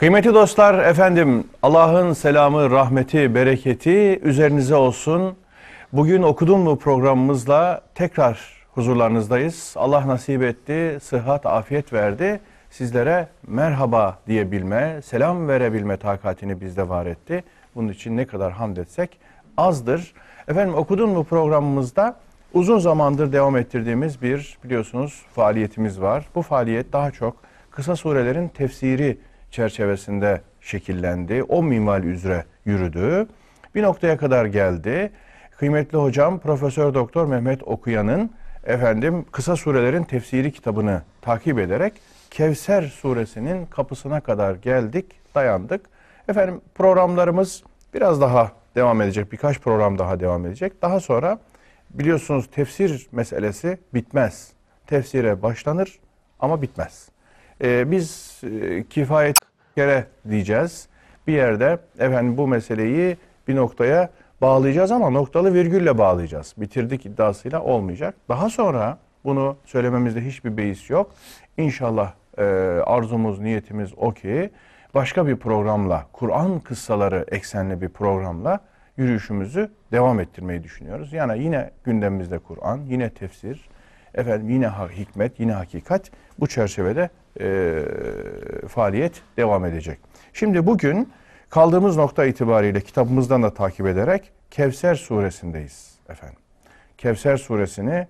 Kıymetli dostlar, efendim Allah'ın selamı, rahmeti, bereketi üzerinize olsun. Bugün okudun mu programımızla tekrar huzurlarınızdayız. Allah nasip etti, sıhhat, afiyet verdi. Sizlere merhaba diyebilme, selam verebilme takatini bizde var etti. Bunun için ne kadar hamd etsek azdır. Efendim okudun mu programımızda uzun zamandır devam ettirdiğimiz bir biliyorsunuz faaliyetimiz var. Bu faaliyet daha çok kısa surelerin tefsiri çerçevesinde şekillendi. O minval üzere yürüdü. Bir noktaya kadar geldi. Kıymetli hocam Profesör Doktor Mehmet Okuyan'ın efendim kısa surelerin tefsiri kitabını takip ederek Kevser suresinin kapısına kadar geldik, dayandık. Efendim programlarımız biraz daha devam edecek. Birkaç program daha devam edecek. Daha sonra biliyorsunuz tefsir meselesi bitmez. Tefsire başlanır ama bitmez. Ee, biz e, kifayet kere diyeceğiz. Bir yerde efendim bu meseleyi bir noktaya bağlayacağız ama noktalı virgülle bağlayacağız. Bitirdik iddiasıyla olmayacak. Daha sonra bunu söylememizde hiçbir beis yok. İnşallah e, arzumuz, niyetimiz o ki başka bir programla, Kur'an kıssaları eksenli bir programla yürüyüşümüzü devam ettirmeyi düşünüyoruz. Yani yine gündemimizde Kur'an, yine tefsir, efendim yine hikmet, yine hakikat bu çerçevede e, faaliyet devam edecek. Şimdi bugün kaldığımız nokta itibariyle kitabımızdan da takip ederek Kevser suresindeyiz efendim. Kevser suresini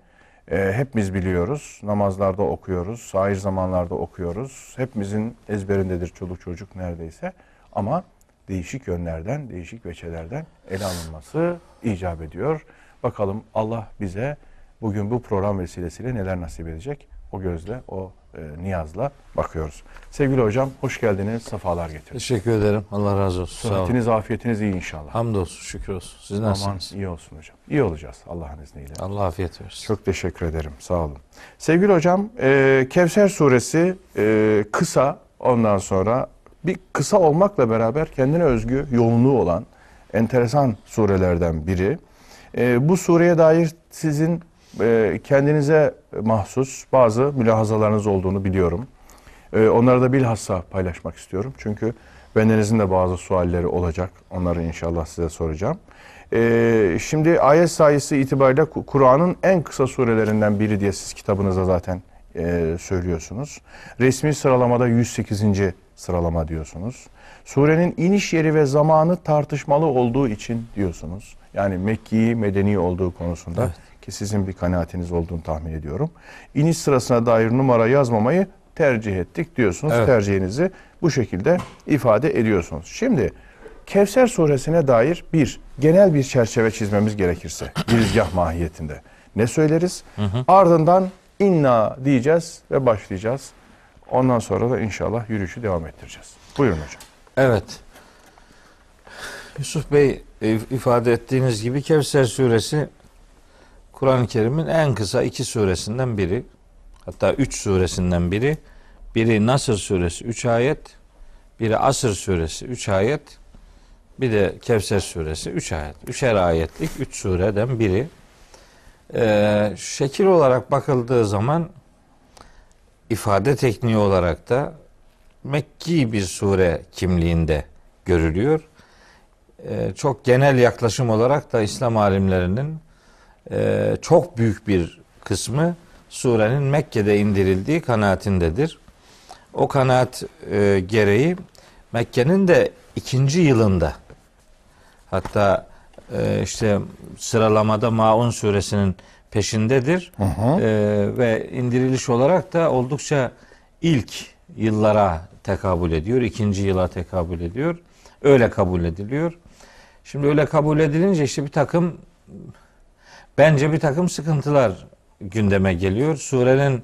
e, hepimiz biliyoruz. Namazlarda okuyoruz, sair zamanlarda okuyoruz. Hepimizin ezberindedir çoluk çocuk neredeyse. Ama değişik yönlerden, değişik veçelerden ele alınması icap ediyor. Bakalım Allah bize bugün bu program vesilesiyle neler nasip edecek? O gözle, o e, niyazla bakıyoruz. Sevgili hocam hoş geldiniz, sefalar getirdiniz. Teşekkür ederim. Allah razı olsun. Sıhhatiniz, afiyetiniz iyi inşallah. Hamdolsun, şükür olsun. Siz Aman nasılsınız? iyi olsun hocam. İyi olacağız Allah'ın izniyle. Allah afiyet versin. Çok teşekkür ederim. Sağ olun. Sevgili hocam, e, Kevser suresi e, kısa ondan sonra bir kısa olmakla beraber kendine özgü yoğunluğu olan enteresan surelerden biri. E, bu sureye dair sizin e, kendinize mahsus bazı mülahazalarınız olduğunu biliyorum. E, onları da bilhassa paylaşmak istiyorum. Çünkü bendenizin de bazı sualleri olacak. Onları inşallah size soracağım. E, şimdi ayet sayısı itibariyle Ku- Kur'an'ın en kısa surelerinden biri diye siz kitabınızda zaten e, söylüyorsunuz. Resmi sıralamada 108. sıralama diyorsunuz. Surenin iniş yeri ve zamanı tartışmalı olduğu için diyorsunuz. Yani Mekki, Medeni olduğu konusunda Evet. Ki sizin bir kanaatiniz olduğunu tahmin ediyorum. İniş sırasına dair numara yazmamayı tercih ettik diyorsunuz. Evet. Tercihinizi bu şekilde ifade ediyorsunuz. Şimdi Kevser suresine dair bir genel bir çerçeve çizmemiz gerekirse girizgah mahiyetinde ne söyleriz? Ardından inna diyeceğiz ve başlayacağız. Ondan sonra da inşallah yürüyüşü devam ettireceğiz. Buyurun hocam. Evet. Yusuf Bey e, ifade ettiğiniz gibi Kevser suresi Kur'an-ı Kerim'in en kısa iki suresinden biri. Hatta üç suresinden biri. Biri Nasır suresi 3 ayet. Biri Asır suresi 3 ayet. Bir de Kevser suresi 3 ayet. Üçer ayetlik 3 sureden biri. Ee, şekil olarak bakıldığı zaman ifade tekniği olarak da Mekki bir sure kimliğinde görülüyor. Ee, çok genel yaklaşım olarak da İslam alimlerinin e, çok büyük bir kısmı surenin Mekke'de indirildiği kanaatindedir. O kanaat e, gereği Mekke'nin de ikinci yılında hatta e, işte sıralamada Maun suresinin peşindedir Hı hı. Ee, ve indiriliş olarak da oldukça ilk yıllara tekabül ediyor. ikinci yıla tekabül ediyor. Öyle kabul ediliyor. Şimdi öyle kabul edilince işte bir takım bence bir takım sıkıntılar gündeme geliyor. Surenin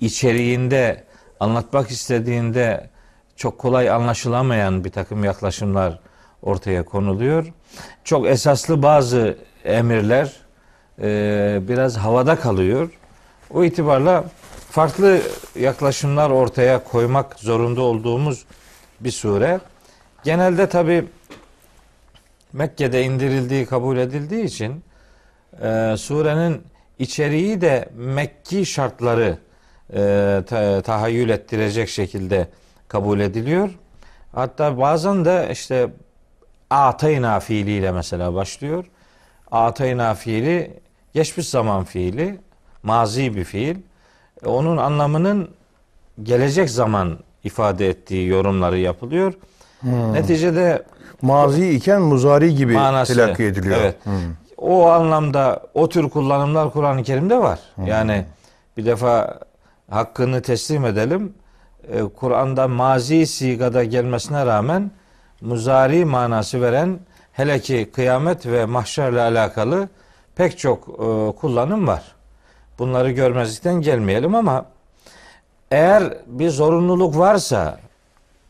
içeriğinde anlatmak istediğinde çok kolay anlaşılamayan bir takım yaklaşımlar ortaya konuluyor. Çok esaslı bazı emirler e, biraz havada kalıyor. O itibarla farklı yaklaşımlar ortaya koymak zorunda olduğumuz bir sure. Genelde tabi Mekke'de indirildiği kabul edildiği için e, surenin içeriği de Mekki şartları e, ta- tahayyül ettirecek şekilde kabul ediliyor. Hatta bazen de işte atayna fiiliyle mesela başlıyor. Atayna fiili geçmiş zaman fiili, mazi bir fiil. E, Onun anlamının gelecek zaman ifade ettiği yorumları yapılıyor. Neticede Mazi iken muzari gibi manası telakki ediliyor. Evet. Hı. O anlamda o tür kullanımlar Kur'an-ı Kerim'de var. Yani bir defa hakkını teslim edelim. Ee, Kur'an'da mazi sigada gelmesine rağmen muzari manası veren hele ki kıyamet ve mahşerle alakalı pek çok e, kullanım var. Bunları görmezlikten gelmeyelim ama eğer bir zorunluluk varsa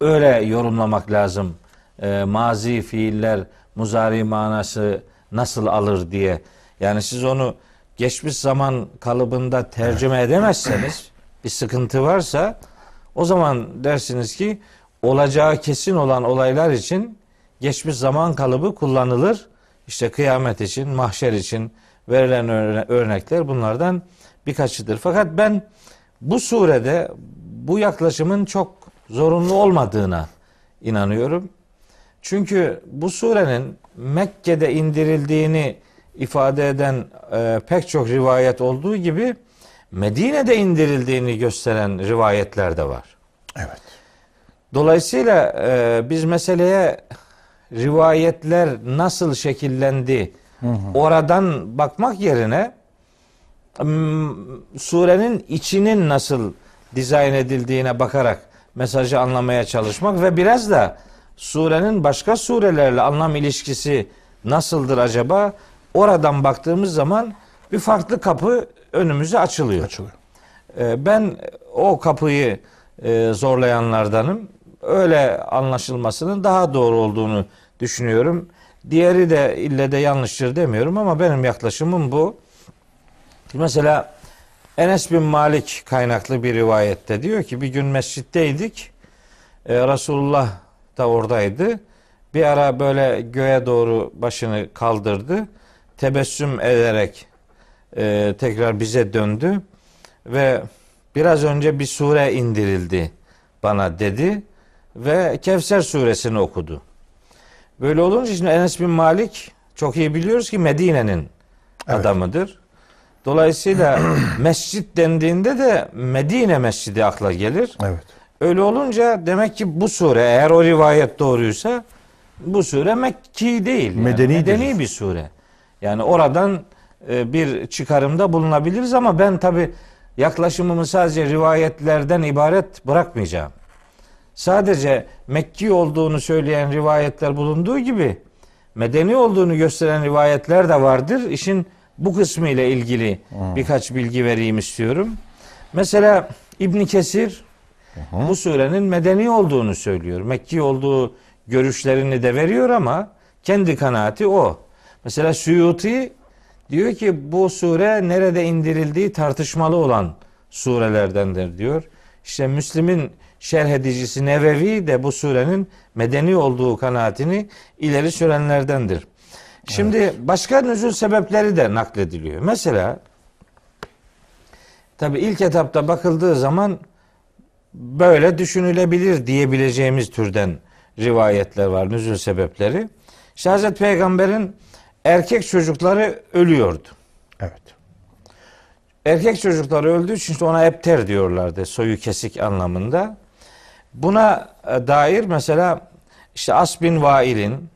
öyle yorumlamak lazım. Ee, mazi fiiller muzari manası nasıl alır diye. Yani siz onu geçmiş zaman kalıbında tercüme edemezseniz bir sıkıntı varsa o zaman dersiniz ki olacağı kesin olan olaylar için geçmiş zaman kalıbı kullanılır. İşte kıyamet için, mahşer için verilen örne- örnekler bunlardan birkaçıdır. Fakat ben bu surede bu yaklaşımın çok zorunlu olmadığına inanıyorum. Çünkü bu surenin Mekke'de indirildiğini ifade eden e, pek çok rivayet olduğu gibi Medine'de indirildiğini gösteren rivayetler de var. Evet. Dolayısıyla e, biz meseleye rivayetler nasıl şekillendi oradan bakmak yerine surenin içinin nasıl dizayn edildiğine bakarak mesajı anlamaya çalışmak ve biraz da surenin başka surelerle anlam ilişkisi nasıldır acaba? Oradan baktığımız zaman bir farklı kapı önümüze açılıyor. Açılıyor. Ee, Ben o kapıyı e, zorlayanlardanım. Öyle anlaşılmasının daha doğru olduğunu düşünüyorum. Diğeri de ille de yanlıştır demiyorum ama benim yaklaşımım bu. Mesela Enes bin Malik kaynaklı bir rivayette diyor ki bir gün mescitteydik. Ee, Resulullah da oradaydı. Bir ara böyle göğe doğru başını kaldırdı. Tebessüm ederek e, tekrar bize döndü ve biraz önce bir sure indirildi bana dedi ve Kevser suresini okudu. Böyle olunca şimdi Enes bin Malik çok iyi biliyoruz ki Medine'nin Evet. adamıdır. Dolayısıyla mescit dendiğinde de Medine mescidi akla gelir. Evet. Öyle olunca demek ki bu sure eğer o rivayet doğruysa bu sure Mekki değil. Yani. Medenidir. Medeni bir sure. Yani oradan e, bir çıkarımda bulunabiliriz ama ben tabi yaklaşımımı sadece rivayetlerden ibaret bırakmayacağım. Sadece Mekki olduğunu söyleyen rivayetler bulunduğu gibi medeni olduğunu gösteren rivayetler de vardır. İşin bu kısmı ile ilgili birkaç bilgi vereyim istiyorum. Mesela İbn Kesir bu surenin medeni olduğunu söylüyor. Mekki olduğu görüşlerini de veriyor ama kendi kanaati o. Mesela Suyuti diyor ki bu sure nerede indirildiği tartışmalı olan surelerdendir diyor. İşte Müslim'in şerh edicisi Nevevi de bu surenin medeni olduğu kanaatini ileri sürenlerdendir. Şimdi başka nüzul sebepleri de naklediliyor. Mesela tabi ilk etapta bakıldığı zaman böyle düşünülebilir diyebileceğimiz türden rivayetler var, nüzul sebepleri. İşte Hazreti Peygamber'in erkek çocukları ölüyordu. Evet. Erkek çocukları öldüğü için işte ona epter diyorlardı soyu kesik anlamında. Buna e, dair mesela işte As bin Vail'in,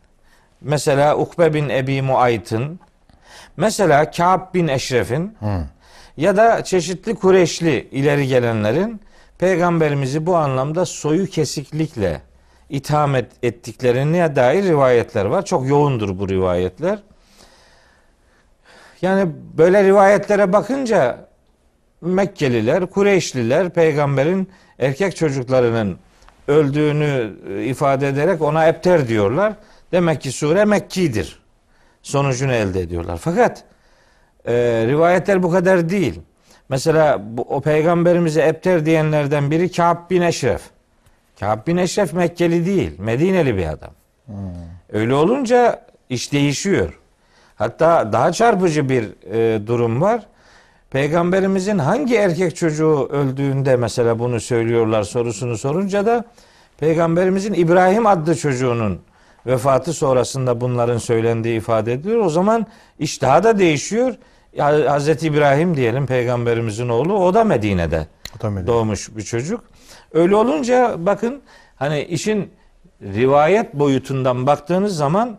mesela Ukbe bin Ebi Muayt'ın, mesela Ka'b bin Eşref'in ya da çeşitli Kureyşli ileri gelenlerin peygamberimizi bu anlamda soyu kesiklikle itham et, ettiklerine dair rivayetler var. Çok yoğundur bu rivayetler. Yani böyle rivayetlere bakınca Mekkeliler, Kureyşliler peygamberin erkek çocuklarının öldüğünü e, ifade ederek ona epter diyorlar. Demek ki sure Mekki'dir. Sonucunu elde ediyorlar. Fakat e, rivayetler bu kadar değil. Mesela bu, o peygamberimize epter diyenlerden biri Ka'b bin Eşref. Ka'b bin Eşref Mekkeli değil, Medineli bir adam. Öyle olunca iş değişiyor. Hatta daha çarpıcı bir e, durum var. Peygamberimizin hangi erkek çocuğu öldüğünde mesela bunu söylüyorlar sorusunu sorunca da Peygamberimizin İbrahim adlı çocuğunun vefatı sonrasında bunların söylendiği ifade ediliyor. O zaman iş daha da değişiyor. Ya, Hazreti İbrahim diyelim peygamberimizin oğlu o da Medine'de O da Medine. doğmuş bir çocuk. Öyle olunca bakın hani işin rivayet boyutundan baktığınız zaman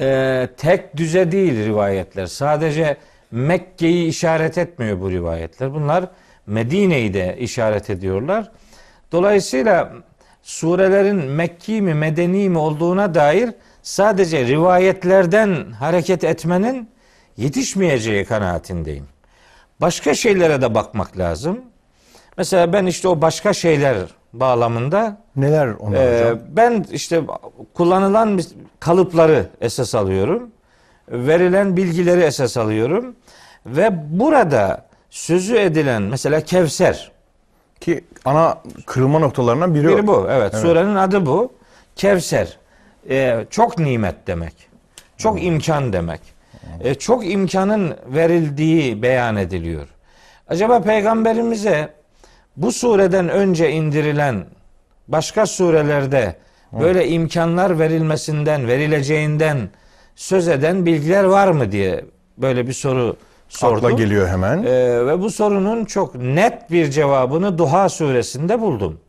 e, tek düze değil rivayetler. Sadece Mekke'yi işaret etmiyor bu rivayetler. Bunlar Medine'yi de işaret ediyorlar. Dolayısıyla surelerin Mekki mi Medeni mi olduğuna dair sadece rivayetlerden hareket etmenin yetişmeyeceği kanaatindeyim. Başka şeylere de bakmak lazım. Mesela ben işte o başka şeyler bağlamında Neler onlar hocam? ben işte kullanılan kalıpları esas alıyorum. Verilen bilgileri esas alıyorum. Ve burada sözü edilen mesela Kevser. Ki ana kırılma noktalarından biri, Biri bu. Evet, Surenin adı bu. Kevser. Ee, çok nimet demek. Çok imkan demek. Ee, çok imkanın verildiği beyan ediliyor. Acaba peygamberimize bu sureden önce indirilen başka surelerde böyle imkanlar verilmesinden, verileceğinden söz eden bilgiler var mı diye böyle bir soru sordum. Akla geliyor hemen. Ee, ve bu sorunun çok net bir cevabını Duha suresinde buldum.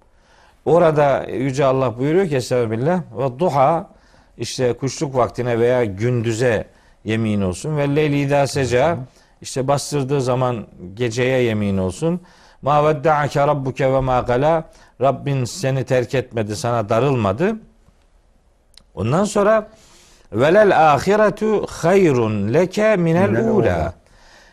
Orada Yüce Allah buyuruyor ki Estağfirullah ve duha işte kuşluk vaktine veya gündüze yemin olsun ve leyli idâ seca işte bastırdığı zaman geceye yemin olsun. Ma vedda'ake rabbuke ve ma gala Rabbin seni terk etmedi sana darılmadı. Ondan sonra velel ahiretu hayrun leke minel ula.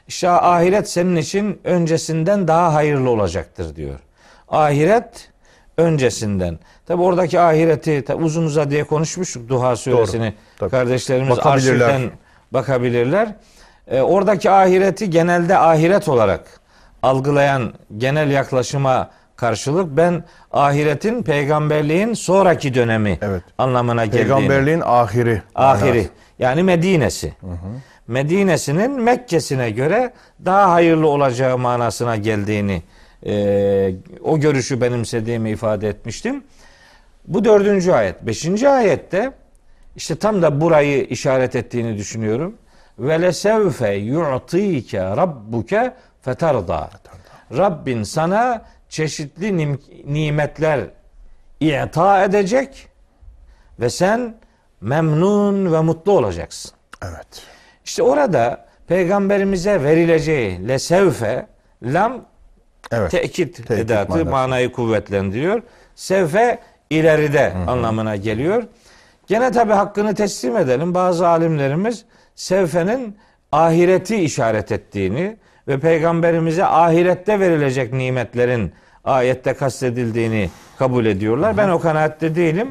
İşte ahiret senin için öncesinden daha hayırlı olacaktır diyor. Ahiret öncesinden. Tabi oradaki ahireti tabi uzun uzadıya konuşmuştuk Duha suresini. Tabii. Kardeşlerimiz arşivden bakabilirler. Ee, oradaki ahireti genelde ahiret olarak algılayan genel yaklaşıma karşılık ben ahiretin peygamberliğin sonraki dönemi Evet. anlamına geldiğini Peygamberliğin ahiri. ahiri manası. yani Medine'si. Medine'sinin Mekke'sine göre daha hayırlı olacağı manasına geldiğini e, o görüşü benimsediğimi ifade etmiştim. Bu dördüncü ayet. Beşinci ayette işte tam da burayı işaret ettiğini düşünüyorum. Ve lesevfe yu'tike rabbuke fetarda. Rabbin sana çeşitli nim- nimetler i'ta edecek ve sen memnun ve mutlu olacaksın. Evet. İşte orada peygamberimize verileceği lesevfe lam Evet. tekit, Tekit edatı manası. manayı kuvvetlendiriyor. Sevfe ileride anlamına geliyor. Gene tabi hakkını teslim edelim. Bazı alimlerimiz sevfenin ahireti işaret ettiğini ve peygamberimize ahirette verilecek nimetlerin ayette kastedildiğini kabul ediyorlar. Ben o kanaatte değilim.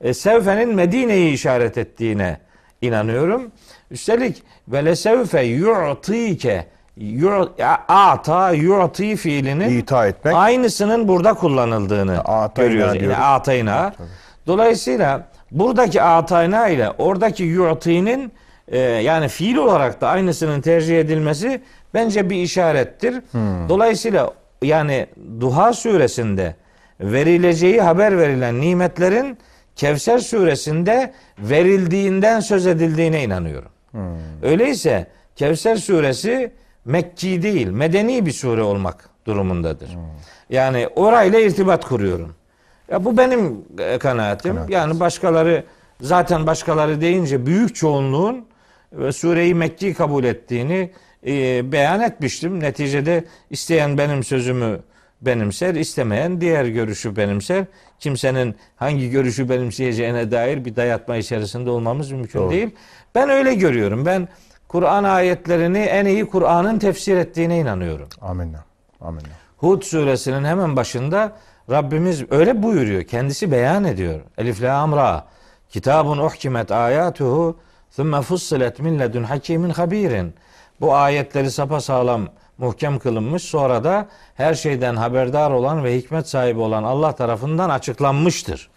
E, sevfenin Medine'yi işaret ettiğine inanıyorum. Üstelik ve lesevfe yu'tike yu- ata yu'ti fiilinin İta etmek. aynısının burada kullanıldığını Atayna görüyoruz. Diyoruz. atayna. Dolayısıyla buradaki atayna ile oradaki yu'ti'nin e, yani fiil olarak da aynısının tercih edilmesi bence bir işarettir. Hmm. Dolayısıyla yani Duha suresinde verileceği haber verilen nimetlerin Kevser suresinde verildiğinden söz edildiğine inanıyorum. Hmm. Öyleyse Kevser suresi Mekki değil, medeni bir sure olmak durumundadır. Yani orayla irtibat kuruyorum. Ya bu benim e, kanaatim. Yani başkaları zaten başkaları deyince büyük çoğunluğun ve sureyi Mekki kabul ettiğini e, beyan etmiştim. Neticede isteyen benim sözümü benimser, istemeyen diğer görüşü benimser. Kimsenin hangi görüşü benimseyeceğine dair bir dayatma içerisinde olmamız mümkün Doğru. değil. Ben öyle görüyorum. Ben Kur'an ayetlerini en iyi Kur'an'ın tefsir ettiğine inanıyorum. Amenna. Amenna. Hud suresinin hemen başında Rabbimiz öyle buyuruyor. Kendisi beyan ediyor. Elif la amra. Kitabun uhkimet ayatuhu thumme fussilet min ledun hakimin habirin. Bu ayetleri sapasağlam muhkem kılınmış. Sonra da her şeyden haberdar olan ve hikmet sahibi olan Allah tarafından açıklanmıştır.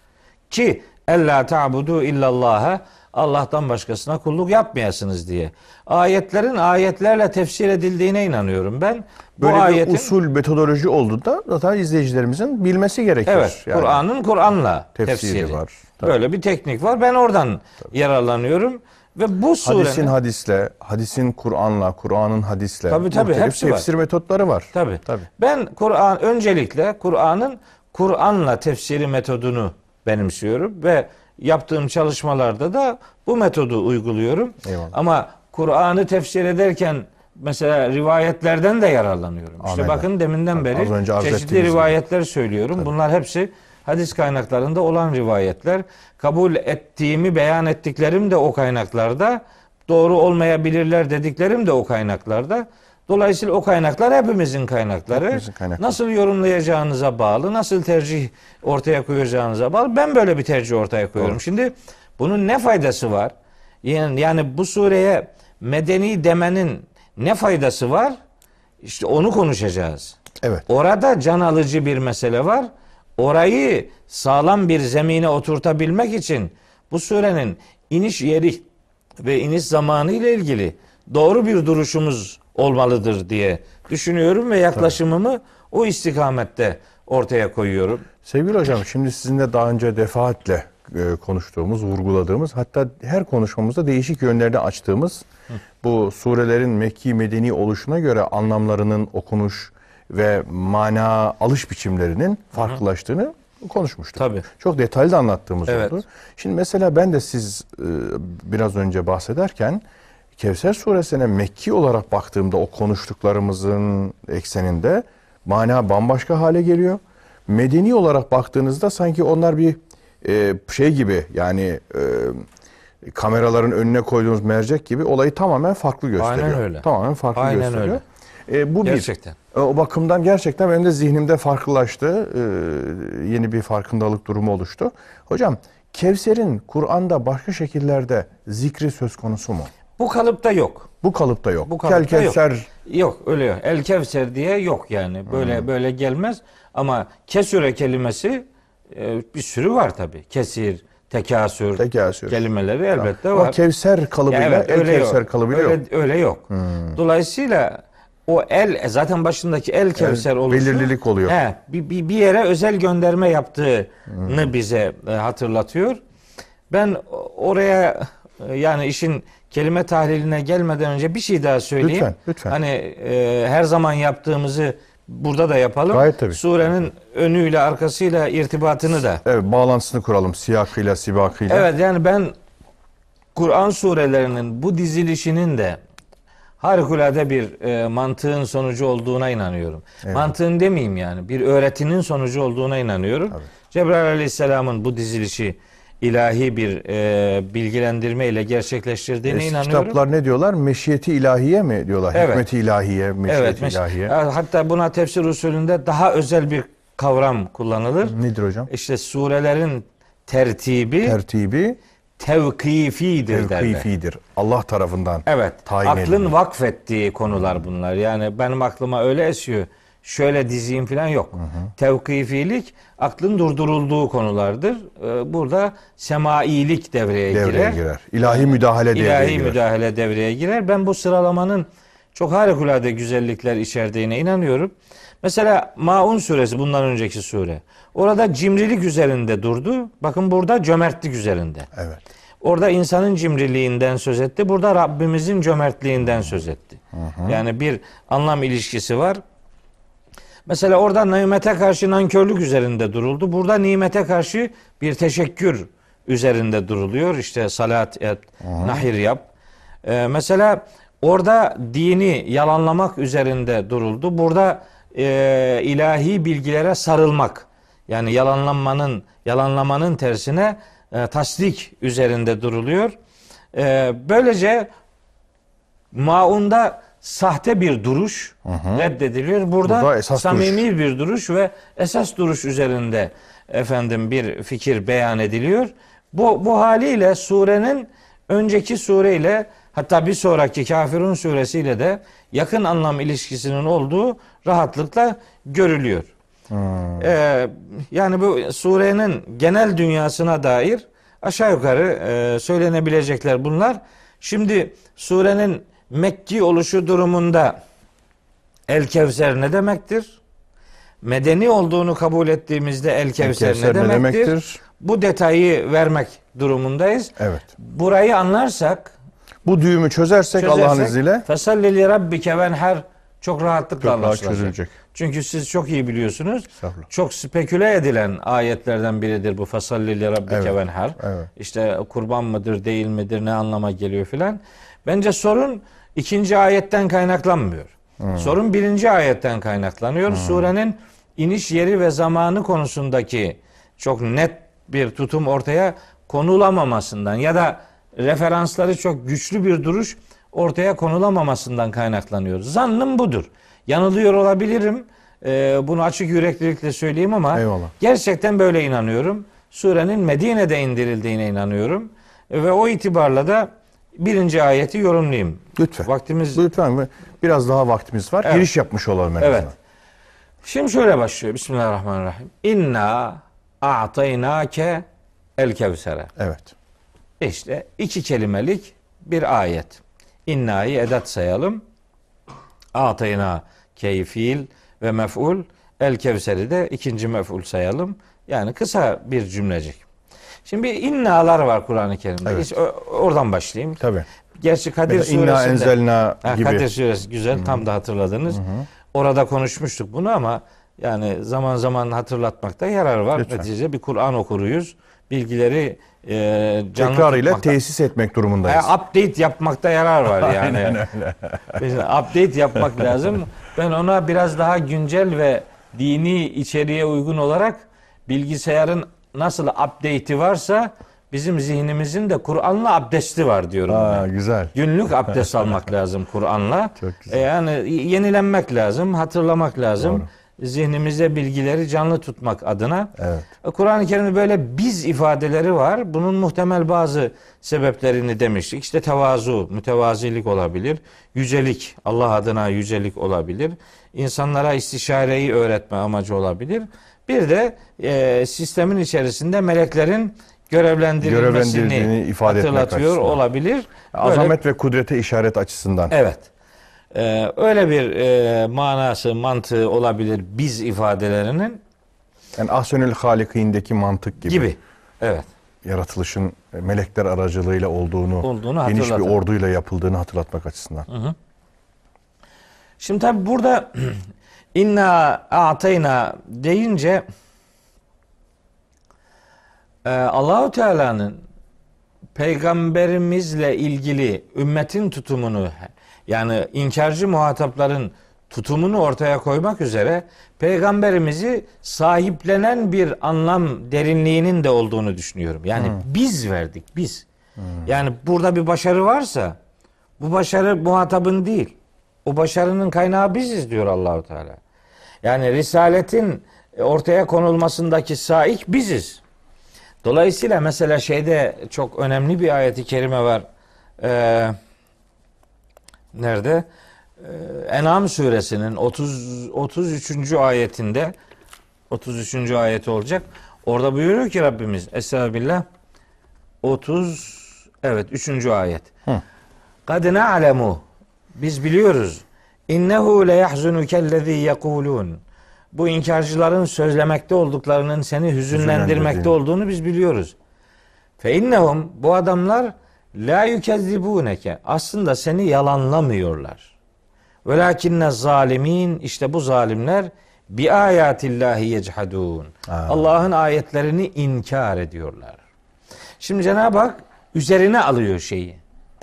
Ki Ella ta'budu illallah Allah'tan başkasına kulluk yapmayasınız diye. Ayetlerin ayetlerle tefsir edildiğine inanıyorum ben. Bu Böyle ayetin bir usul metodoloji olduğunda zaten izleyicilerimizin bilmesi gerekir. Evet, Yani Kur'an'ın Kur'an'la tefsiri, tefsiri. var. Tabii. Böyle bir teknik var. Ben oradan yararlanıyorum ve bu surenin Hadisin hadisle, hadisin Kur'an'la, Kur'an'ın hadisle. Tabii, tabii, hepsi var. tefsir metotları var. Tabii. Tabii. Ben Kur'an öncelikle Kur'an'ın Kur'an'la tefsiri metodunu benimsiyorum ve yaptığım çalışmalarda da bu metodu uyguluyorum. Eyvallah. Ama Kur'an'ı tefsir ederken mesela rivayetlerden de yararlanıyorum. İşte Amenna. bakın deminden Tabii, beri çeşitli ettiğiniz gibi. rivayetler söylüyorum. Bunlar hepsi hadis kaynaklarında olan rivayetler. Kabul ettiğimi beyan ettiklerim de o kaynaklarda. Doğru olmayabilirler dediklerim de o kaynaklarda. Dolayısıyla o kaynaklar hepimizin kaynakları. Hepimizin kaynakları. Nasıl yorumlayacağınıza bağlı, nasıl tercih ortaya koyacağınıza bağlı. Ben böyle bir tercih ortaya koyuyorum. Doğru. Şimdi bunun ne faydası var? Yani, yani bu sureye medeni demenin ne faydası var? İşte onu konuşacağız. Evet. Orada can alıcı bir mesele var. Orayı sağlam bir zemine oturtabilmek için bu surenin iniş yeri ve iniş zamanı ile ilgili doğru bir duruşumuz olmalıdır diye düşünüyorum ve yaklaşımımı o istikamette ortaya koyuyorum. Sevgili hocam şimdi sizinle daha önce defaatle e, konuştuğumuz, vurguladığımız hatta her konuşmamızda değişik yönlerini açtığımız bu surelerin Mekki Medeni oluşuna göre anlamlarının okunuş ve mana alış biçimlerinin farklılaştığını konuşmuştuk. Tabii. Çok detaylı da anlattığımız Evet. oldu. Şimdi mesela ben de siz e, biraz önce bahsederken Kevser suresine Mekki olarak baktığımda o konuştuklarımızın ekseninde mana bambaşka hale geliyor. Medeni olarak baktığınızda sanki onlar bir e, şey gibi yani e, kameraların önüne koyduğumuz mercek gibi olayı tamamen farklı gösteriyor. Aynen öyle. Tamamen farklı Aynen gösteriyor. E, bu bir. Gerçekten. E, O bakımdan gerçekten benim de zihnimde farklılaştı. E, yeni bir farkındalık durumu oluştu. Hocam Kevser'in Kur'an'da başka şekillerde zikri söz konusu mu? Bu kalıpta yok. Bu kalıpta yok. Bu kalıpta Kel yok. Yok öyle yok. El Kevser diye yok yani. Böyle Hmm. böyle gelmez. Ama kesüre kelimesi e, bir sürü var tabi. Kesir, tekasür, Tekasür. kelimeleri elbette o var. Kevser kalıbıyla Ya evet, El Kevser yok. kalıbıyla öyle, yok. öyle yok. Dolayısıyla o el e, zaten başındaki el Kevser oluşu belirlilik oluyor. He, bir, bir, yere özel gönderme yaptığını bize e, hatırlatıyor. Ben oraya yani işin kelime tahliline gelmeden önce bir şey daha söyleyeyim. Lütfen, lütfen. Hani e, her zaman yaptığımızı burada da yapalım. Gayet tabii. Surenin önüyle arkasıyla irtibatını da. Evet bağlantısını kuralım siyakıyla sibakıyla. Evet yani ben Kur'an surelerinin bu dizilişinin de harikulade bir e, mantığın sonucu olduğuna inanıyorum. Mantığın demeyeyim yani bir öğretinin sonucu olduğuna inanıyorum. Cebrail Aleyhisselam'ın bu dizilişi ilahi bir e, bilgilendirme ile gerçekleştirdiğine Eski inanıyorum. kitaplar ne diyorlar? Meşiyeti ilahiye mi diyorlar? Evet. Hikmeti ilahiye, meşiyeti Evet, meş- ilahiye. hatta buna tefsir usulünde daha özel bir kavram kullanılır. Nedir hocam? İşte surelerin tertibi Tertibi tevkifidir derler. tevkifidir. Allah tarafından Evet. tayin aklın edilir. vakfettiği konular bunlar. Yani benim aklıma öyle esiyor. Şöyle dizeyim falan yok. Tevkifilik aklın durdurulduğu konulardır. Ee, Burada semailik devreye, devreye girer. girer. İlahi müdahale devreye İlahi girer. müdahale devreye girer. Ben bu sıralamanın çok harikulade güzellikler içerdiğine inanıyorum. Mesela Maun suresi bundan önceki sure. Orada cimrilik üzerinde durdu. Bakın burada cömertlik üzerinde. Evet. Orada insanın cimriliğinden söz etti. Burada Rabbimizin cömertliğinden söz etti. Yani bir anlam ilişkisi var. Mesela orada nimete karşı nankörlük üzerinde duruldu. Burada nimete karşı bir teşekkür üzerinde duruluyor. İşte salat et, nahir yap. Ee, mesela orada dini yalanlamak üzerinde duruldu. Burada e, ilahi bilgilere sarılmak. Yani yalanlanmanın yalanlamanın tersine e, tasdik üzerinde duruluyor. E, böylece maunda sahte bir duruş reddediliyor. Burada, Burada samimi bir duruş ve esas duruş üzerinde efendim bir fikir beyan ediliyor. Bu bu haliyle surenin önceki sureyle hatta bir sonraki Kafirun suresiyle de yakın anlam ilişkisinin olduğu rahatlıkla görülüyor. Ee, yani bu surenin genel dünyasına dair Aşağı yukarı e, söylenebilecekler bunlar. Şimdi surenin Mekki oluşu durumunda El Kevser ne demektir? Medeni olduğunu kabul ettiğimizde El Kevser, Kevser ne, ne demektir? demektir? Bu detayı vermek durumundayız. Evet. Burayı anlarsak Bu düğümü çözersek, Allah'ın izniyle Fesalli li rabbike venher çok rahatlıkla çok rahat anlaşılacak. çözülecek. Çünkü siz çok iyi biliyorsunuz. Çok speküle edilen ayetlerden biridir bu fasalli li rabbike Evet, venher. evet. İşte kurban mıdır değil midir ne anlama geliyor filan. Bence sorun ikinci ayetten kaynaklanmıyor. Hmm. Sorun birinci ayetten kaynaklanıyor. Surenin iniş yeri ve zamanı konusundaki çok net bir tutum ortaya konulamamasından ya da referansları çok güçlü bir duruş ortaya konulamamasından kaynaklanıyor. Zannım budur. Yanılıyor olabilirim. Ee, bunu açık yüreklilikle söyleyeyim ama Eyvallah. gerçekten böyle inanıyorum. Surenin Medine'de indirildiğine inanıyorum. Ve o itibarla da birinci ayeti yorumlayayım. Lütfen. Vaktimiz Lütfen biraz daha vaktimiz var. Evet. Giriş yapmış olalım en Evet. azından. Şimdi şöyle başlıyor. Bismillahirrahmanirrahim. İnna a'taynake el kevsere. Evet. İşte iki kelimelik bir ayet. İnna'yı edat sayalım. A'tayna keyfil ve mef'ul. El kevseri de ikinci mef'ul sayalım. Yani kısa bir cümlecik. Şimdi innalar var Kur'an-ı Kerim'de. Evet. O- oradan başlayayım. Tabii. Gerçi Kadir Mesela inna suresinde enzelna Ha, gibi. Kadir suresi güzel tam da hatırladınız. Orada konuşmuştuk bunu ama yani zaman zaman hatırlatmakta yarar var. Lütfen. Neticede bir Kur'an okuruyuz. Bilgileri e, canlı Tekrarıyla tutmakta. tesis etmek durumundayız. E, update yapmakta yarar var yani. Biz update yapmak lazım. Ben ona biraz daha güncel ve dini içeriğe uygun olarak bilgisayarın nasıl update'i varsa bizim zihnimizin de Kur'an'la abdesti var diyorum. ben. Aa, güzel. Günlük abdest almak lazım Kur'an'la. Çok güzel. E, yani yenilenmek lazım, hatırlamak lazım. Doğru. Zihnimize bilgileri canlı tutmak adına. Evet. E, Kur'an-ı Kerim'de böyle biz ifadeleri var. Bunun muhtemel bazı sebeplerini demiştik. İşte tevazu, mütevazilik olabilir. Yücelik, Allah adına yücelik olabilir. İnsanlara istişareyi öğretme amacı olabilir. Bir de e, sistemin içerisinde meleklerin görevlendirilmesini Görevlendirildiğini ifade etmek hatırlatıyor açısından. olabilir. Böyle- Azamet ve kudrete işaret açısından. Evet. Ee, öyle bir e, manası, mantığı olabilir biz ifadelerinin Yani Ahsenül Halikîndeki mantık gibi. gibi. Evet. Yaratılışın melekler aracılığıyla olduğunu, Olduğunu geniş bir orduyla yapıldığını hatırlatmak açısından. Şimdi tabi burada inna a'tayna deyince e, Allahu Teala'nın peygamberimizle ilgili ümmetin tutumunu yani inkarcı muhatapların tutumunu ortaya koymak üzere peygamberimizi sahiplenen bir anlam derinliğinin de olduğunu düşünüyorum. Yani biz verdik biz. Yani burada bir başarı varsa bu başarı muhatabın değil. O başarının kaynağı biziz diyor Allahu Teala. Yani risaletin ortaya konulmasındaki saik biziz. Dolayısıyla mesela şeyde çok önemli bir ayeti kerime var. Ee, nerede? Ee, En'am suresinin 30 33. ayetinde 33. ayet olacak. Orada buyuruyor ki Rabbimiz Estağfirullah 30 evet 3. ayet. Kad na'lemu biz biliyoruz. İnnehu le yahzunukellezî yekulun. Bu inkarcıların sözlemekte olduklarının seni hüzünlendirmekte olduğunu biz biliyoruz. Fe innehum bu adamlar la yukezzibuneke. Aslında seni yalanlamıyorlar. Velakinne zalimin işte bu zalimler bi ayatillahi yechadun. Allah'ın ayetlerini inkar ediyorlar. Şimdi Cenab-ı Hak üzerine alıyor şeyi.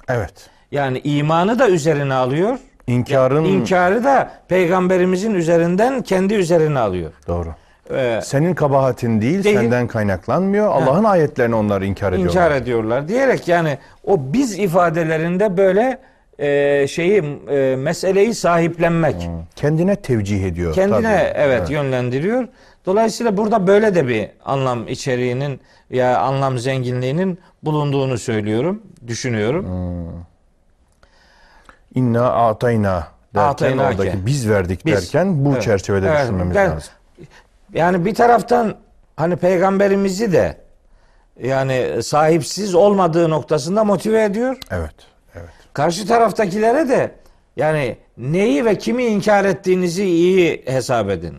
Evet. Yani imanı da üzerine alıyor. İnkarın İnkarı da peygamberimizin üzerinden kendi üzerine alıyor. doğru. Ee, Senin kabahatin değil, Değil. senden kaynaklanmıyor. Allah'ın ayetlerini onlar inkar ediyorlar. inkar ediyorlar diyerek yani o biz ifadelerinde böyle e, şeyi e, meseleyi sahiplenmek Kendine tevcih ediyor. kendine tabii. evet, yönlendiriyor. Dolayısıyla burada böyle de bir anlam içeriğinin ya anlam zenginliğinin bulunduğunu söylüyorum, düşünüyorum. İnna atayna derken Ataynake. oradaki biz verdik Biz. derken bu Evet. çerçevede Evet. düşünmemiz Ben- lazım. Yani bir taraftan hani peygamberimizi de yani sahipsiz olmadığı noktasında motive ediyor. Evet. Evet. Karşı taraftakilere de yani neyi ve kimi inkar ettiğinizi iyi hesap edin.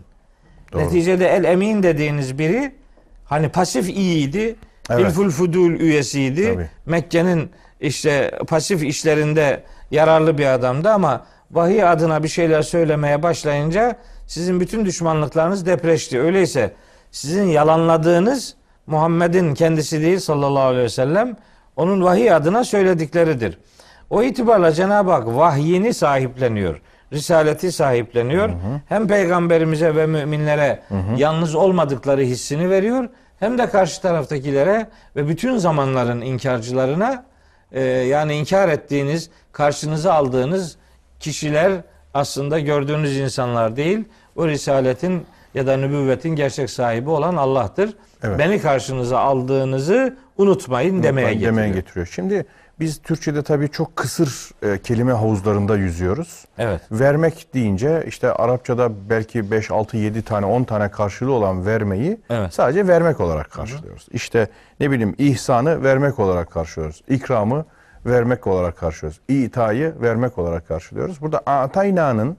Doğru. Neticede el emin dediğiniz biri hani pasif iyiydi. Evet. İlful Fudul üyesiydi. Mekke'nin işte pasif işlerinde yararlı bir adamdı ama vahiy adına bir şeyler söylemeye başlayınca sizin bütün düşmanlıklarınız depreşti. Öyleyse sizin yalanladığınız Muhammed'in kendisi değil sallallahu aleyhi ve sellem onun vahiy adına söyledikleridir. O itibarla Cenab-ı Hak vahyini sahipleniyor. Risaleti sahipleniyor. Hem peygamberimize ve müminlere yalnız olmadıkları hissini veriyor. Hem de karşı taraftakilere ve bütün zamanların inkarcılarına e, yani inkar ettiğiniz, karşınıza aldığınız kişiler aslında gördüğünüz insanlar değil. O risaletin ya da nübüvvetin gerçek sahibi olan Allah'tır. Evet. Beni karşınıza aldığınızı unutmayın demeye getiriyor. demeye getiriyor. Şimdi biz Türkçe'de tabii çok kısır e, kelime havuzlarında yüzüyoruz. Evet. Vermek deyince işte Arapçada belki 5, 6, 7 tane 10 tane karşılığı olan vermeyi Evet. sadece vermek olarak karşılıyoruz. İşte ne bileyim ihsanı vermek olarak karşılıyoruz. İkramı vermek olarak karşılıyoruz. İtayı vermek olarak karşılıyoruz. Burada atayna'nın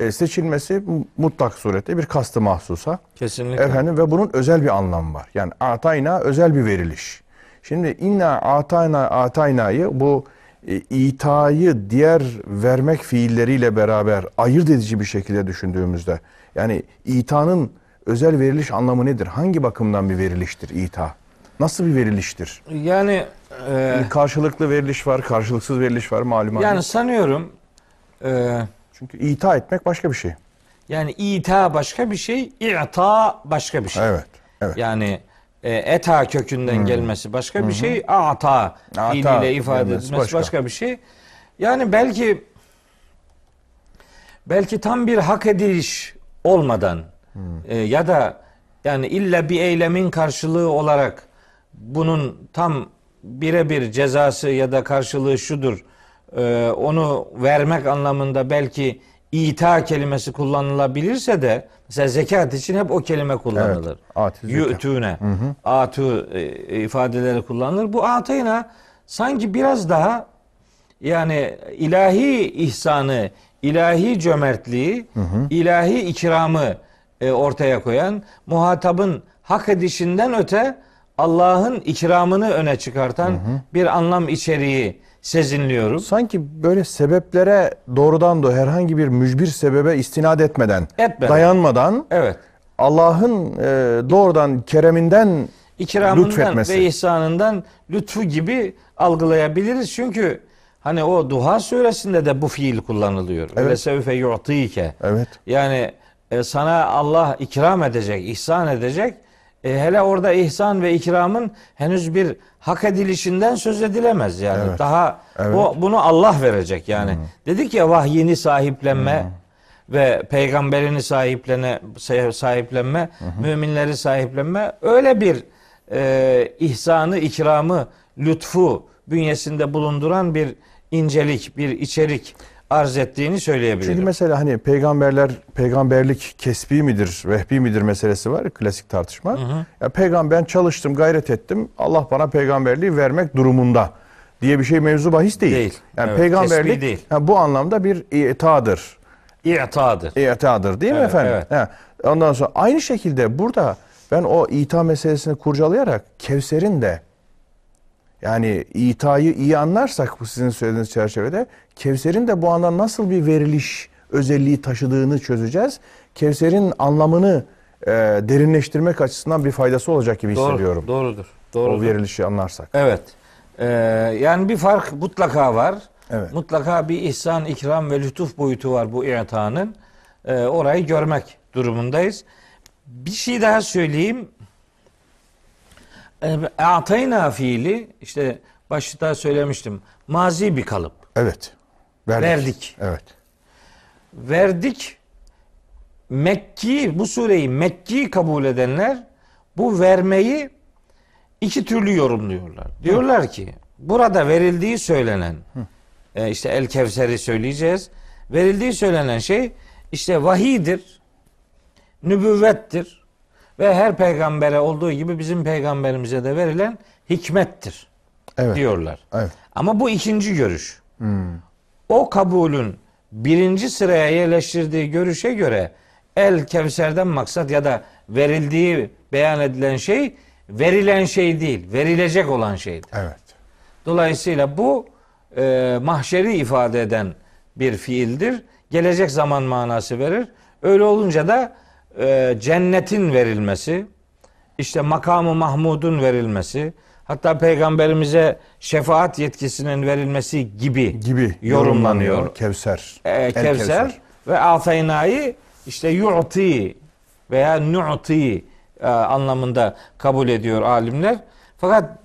e, seçilmesi mutlak surette bir kastı mahsusa. Kesinlikle. Efendim ve bunun özel bir anlamı var. Yani atayna özel bir veriliş. Şimdi inna atayna ataynayı bu e, itayı diğer vermek fiilleriyle beraber ayırt edici bir şekilde düşündüğümüzde yani itanın özel veriliş anlamı nedir? Hangi bakımdan bir veriliştir ita? Nasıl bir veriliştir? Yani e, Karşılıklı veriliş var, karşılıksız veriliş var malum. yani sanıyorum e, Çünkü ita etmek başka bir şey. yani ita başka bir şey, i'ta başka bir şey. Evet. Evet. Yani e, eta kökünden gelmesi başka bir şey, ata Ata fiiliyle ifade etmesi başka. başka. bir şey. Yani belki belki tam bir hak ediliş olmadan e, ya da yani illa bir eylemin karşılığı olarak bunun tam birebir cezası ya da karşılığı şudur e, onu vermek anlamında belki ita kelimesi kullanılabilirse de mesela zekat için hep o kelime kullanılır. Evet. Yü'tüne, atu e, ifadeleri kullanılır. Bu atayna sanki biraz daha yani ilahi ihsanı, ilahi cömertliği, ilahi ikramı e, ortaya koyan, muhatabın hak edişinden öte Allah'ın ikramını öne çıkartan bir anlam içeriği sezinliyorum. Sanki böyle sebeplere doğrudan da herhangi bir mücbir sebebe istinad etmeden, Etmeden. dayanmadan Evet. Allah'ın e, doğrudan kereminden ikramından lütfetmesi. ve ihsanından lütfu gibi algılayabiliriz. Çünkü hani o Duha suresinde de bu fiil kullanılıyor. Evet. Ve sevfe yu'tike. Evet. Yani e, sana Allah ikram edecek, ihsan edecek. E, hele orada ihsan ve ikramın henüz bir hak edilişinden söz edilemez yani. Evet. Daha Evet. bu bunu Allah verecek yani. Dedik ya vahyini sahiplenme ve peygamberini sahiplene sahiplenme, müminleri sahiplenme öyle bir e, ihsanı, ikramı, lütfu bünyesinde bulunduran bir incelik, bir içerik arz ettiğini söyleyebilirim. Çünkü mesela hani peygamberler peygamberlik kesbi midir, vehbi midir meselesi var ya, klasik tartışma. Ya peygamber ben çalıştım, gayret ettim. Allah bana peygamberliği vermek durumunda diye bir şey mevzu bahis değil. Değil. Yani Evet, peygamberlik değil. ha, bu anlamda bir itadır. İ'tadır. İtadır değil mi Evet, efendim? evet. Ha, Ondan sonra aynı şekilde burada ben o ita meselesini kurcalayarak Kevser'in de yani itayı iyi anlarsak bu sizin söylediğiniz çerçevede Kevser'in de bu andan nasıl bir veriliş özelliği taşıdığını çözeceğiz. Kevser'in anlamını e, derinleştirmek açısından bir faydası olacak gibi hissediyorum. Doğru, doğrudur. O Doğrudur. verilişi anlarsak. Evet. Ee, yani bir fark mutlaka var. Evet. Mutlaka bir ihsan, ikram ve lütuf boyutu var bu i'tanın. Ee, orayı görmek durumundayız. Bir şey daha söyleyeyim. Ee, Atayna fiili işte başta söylemiştim. Mazi bir kalıp. Evet. Verdik. Verdik. Evet. Verdik. Mekki bu sureyi Mekki kabul edenler bu vermeyi iki türlü yorumluyorlar. Diyorlar ki burada verildiği söylenen e, işte El Kevser'i söyleyeceğiz. Verildiği söylenen şey işte vahidir, nübüvvettir ve her peygambere olduğu gibi bizim peygamberimize de verilen hikmettir Evet. diyorlar. Evet. Ama bu ikinci görüş. O kabulün birinci sıraya yerleştirdiği görüşe göre el kevserden maksat ya da verildiği beyan edilen şey verilen şey değil, verilecek olan şeydir. Evet. Dolayısıyla bu e, mahşeri ifade eden bir fiildir. Gelecek zaman manası verir. Öyle olunca da e, cennetin verilmesi, işte makamı Mahmud'un verilmesi, hatta peygamberimize şefaat yetkisinin verilmesi gibi, Gibi yorumlanıyor. Kevser. E, El Kevser ve Atayna'yı işte yu'ti veya nu'ti e, anlamında kabul ediyor alimler. Fakat